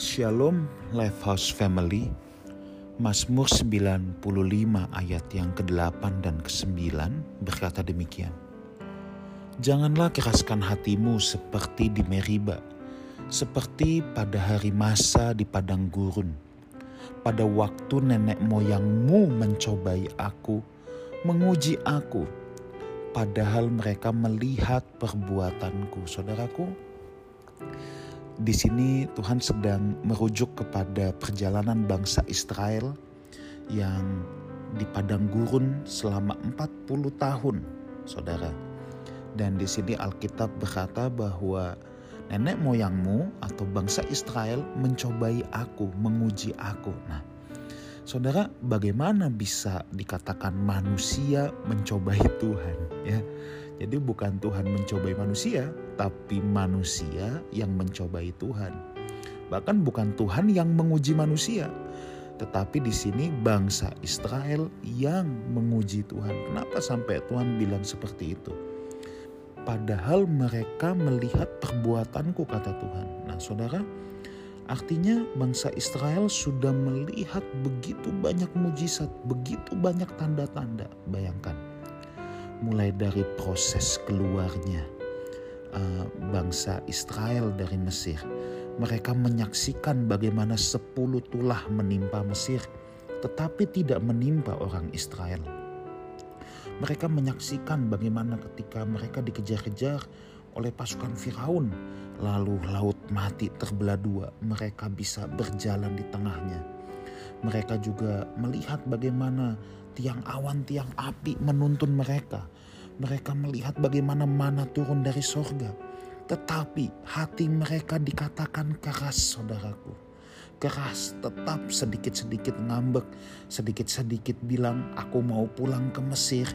Shalom Lifehouse Family Mazmur 95 ayat yang ke-8 dan ke-9 berkata demikian. Janganlah keraskan hatimu seperti di Meriba Seperti pada hari masa di padang gurun. Pada waktu nenek moyangmu mencobai aku Menguji aku Padahal mereka melihat perbuatanku Saudaraku di sini Tuhan sedang merujuk kepada perjalanan bangsa Israel yang di padang gurun selama 40 tahun, Saudara. Dan di sini Alkitab berkata bahwa nenek moyangmu atau bangsa Israel mencobai aku, menguji aku. Nah, Saudara, bagaimana bisa dikatakan manusia mencobai Tuhan, ya? Jadi bukan Tuhan mencobai manusia, tapi manusia yang mencobai Tuhan. Bahkan bukan Tuhan yang menguji manusia, tetapi di sini bangsa Israel yang menguji Tuhan. Kenapa sampai Tuhan bilang seperti itu? Padahal mereka melihat perbuatanku kata Tuhan. Nah, Saudara, artinya bangsa Israel sudah melihat begitu banyak mujizat, begitu banyak tanda-tanda. Bayangkan mulai dari proses keluarnya uh, bangsa Israel dari Mesir. Mereka menyaksikan bagaimana sepuluh tulah menimpa Mesir, tetapi tidak menimpa orang Israel. Mereka menyaksikan bagaimana ketika mereka dikejar-kejar oleh pasukan Firaun, lalu laut mati terbelah dua, mereka bisa berjalan di tengahnya. Mereka juga melihat bagaimana tiang awan, tiang api menuntun mereka. Mereka melihat bagaimana mana turun dari sorga. Tetapi hati mereka dikatakan keras saudaraku. Keras tetap sedikit-sedikit ngambek. Sedikit-sedikit bilang aku mau pulang ke Mesir.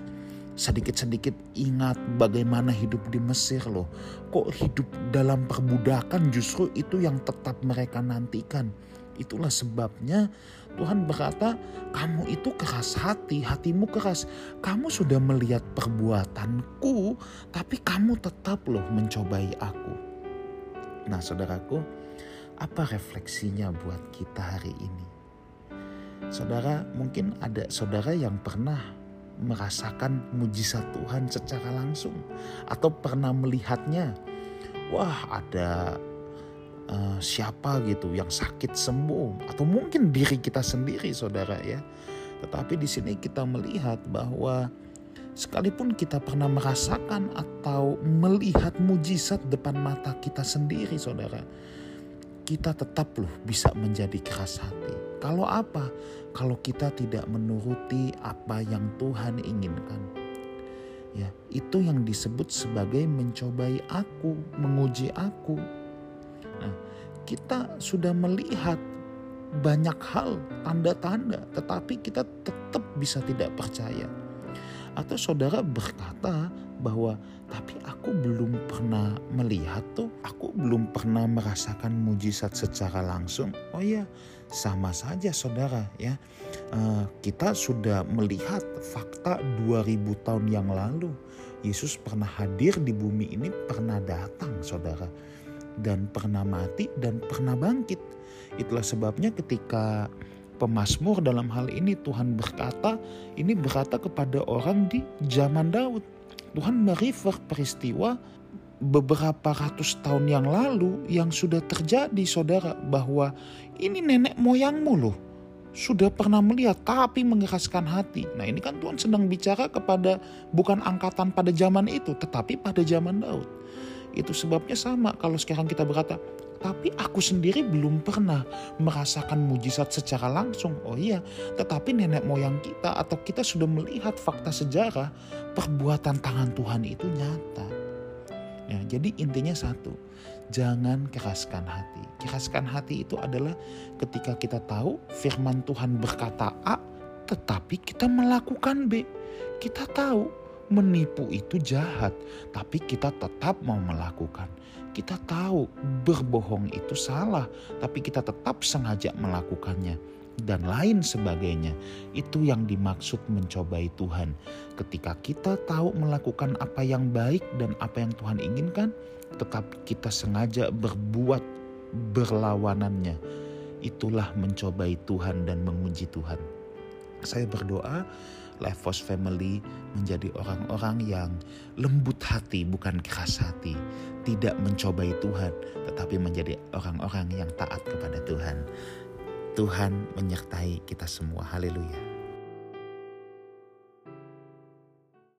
Sedikit-sedikit ingat bagaimana hidup di Mesir loh. Kok hidup dalam perbudakan justru itu yang tetap mereka nantikan Itulah sebabnya Tuhan berkata, "Kamu itu keras hati, hatimu keras. Kamu sudah melihat perbuatanku, tapi kamu tetap loh mencobai aku." Nah, saudaraku, apa refleksinya buat kita hari ini? Saudara, mungkin ada saudara yang pernah merasakan mujizat Tuhan secara langsung atau pernah melihatnya. Wah, ada uh, siapa gitu yang sakit sembuh atau mungkin diri kita sendiri saudara ya. Tetapi di sini kita melihat bahwa sekalipun kita pernah merasakan atau melihat mujizat depan mata kita sendiri saudara. Kita tetap loh bisa menjadi keras hati. Kalau apa? Kalau kita tidak menuruti apa yang Tuhan inginkan. Ya, itu yang disebut sebagai mencobai aku, menguji aku, Nah, kita sudah melihat banyak hal, tanda-tanda, tetapi kita tetap bisa tidak percaya. Atau saudara berkata bahwa tapi aku belum pernah melihat tuh, aku belum pernah merasakan mujizat secara langsung. Oh iya, sama saja saudara ya. Uh, kita sudah melihat fakta 2000 tahun yang lalu. Yesus pernah hadir di bumi ini, pernah datang saudara dan pernah mati dan pernah bangkit. Itulah sebabnya ketika pemazmur dalam hal ini Tuhan berkata, ini berkata kepada orang di zaman Daud. Tuhan merefer peristiwa beberapa ratus tahun yang lalu yang sudah terjadi saudara bahwa ini nenek moyangmu loh sudah pernah melihat tapi mengeraskan hati. Nah ini kan Tuhan sedang bicara kepada bukan angkatan pada zaman itu tetapi pada zaman Daud. Itu sebabnya sama kalau sekarang kita berkata, tapi aku sendiri belum pernah merasakan mujizat secara langsung. Oh iya, tetapi nenek moyang kita atau kita sudah melihat fakta sejarah perbuatan tangan Tuhan itu nyata. Ya, jadi intinya satu, jangan keraskan hati. Keraskan hati itu adalah ketika kita tahu firman Tuhan berkata A, tetapi kita melakukan B. Kita tahu menipu itu jahat, tapi kita tetap mau melakukan. Kita tahu berbohong itu salah, tapi kita tetap sengaja melakukannya dan lain sebagainya. Itu yang dimaksud mencobai Tuhan. Ketika kita tahu melakukan apa yang baik dan apa yang Tuhan inginkan, tetapi kita sengaja berbuat berlawanannya. Itulah mencobai Tuhan dan menguji Tuhan. Saya berdoa Life Force Family menjadi orang-orang yang lembut hati bukan keras hati. Tidak mencobai Tuhan tetapi menjadi orang-orang yang taat kepada Tuhan. Tuhan menyertai kita semua. Haleluya.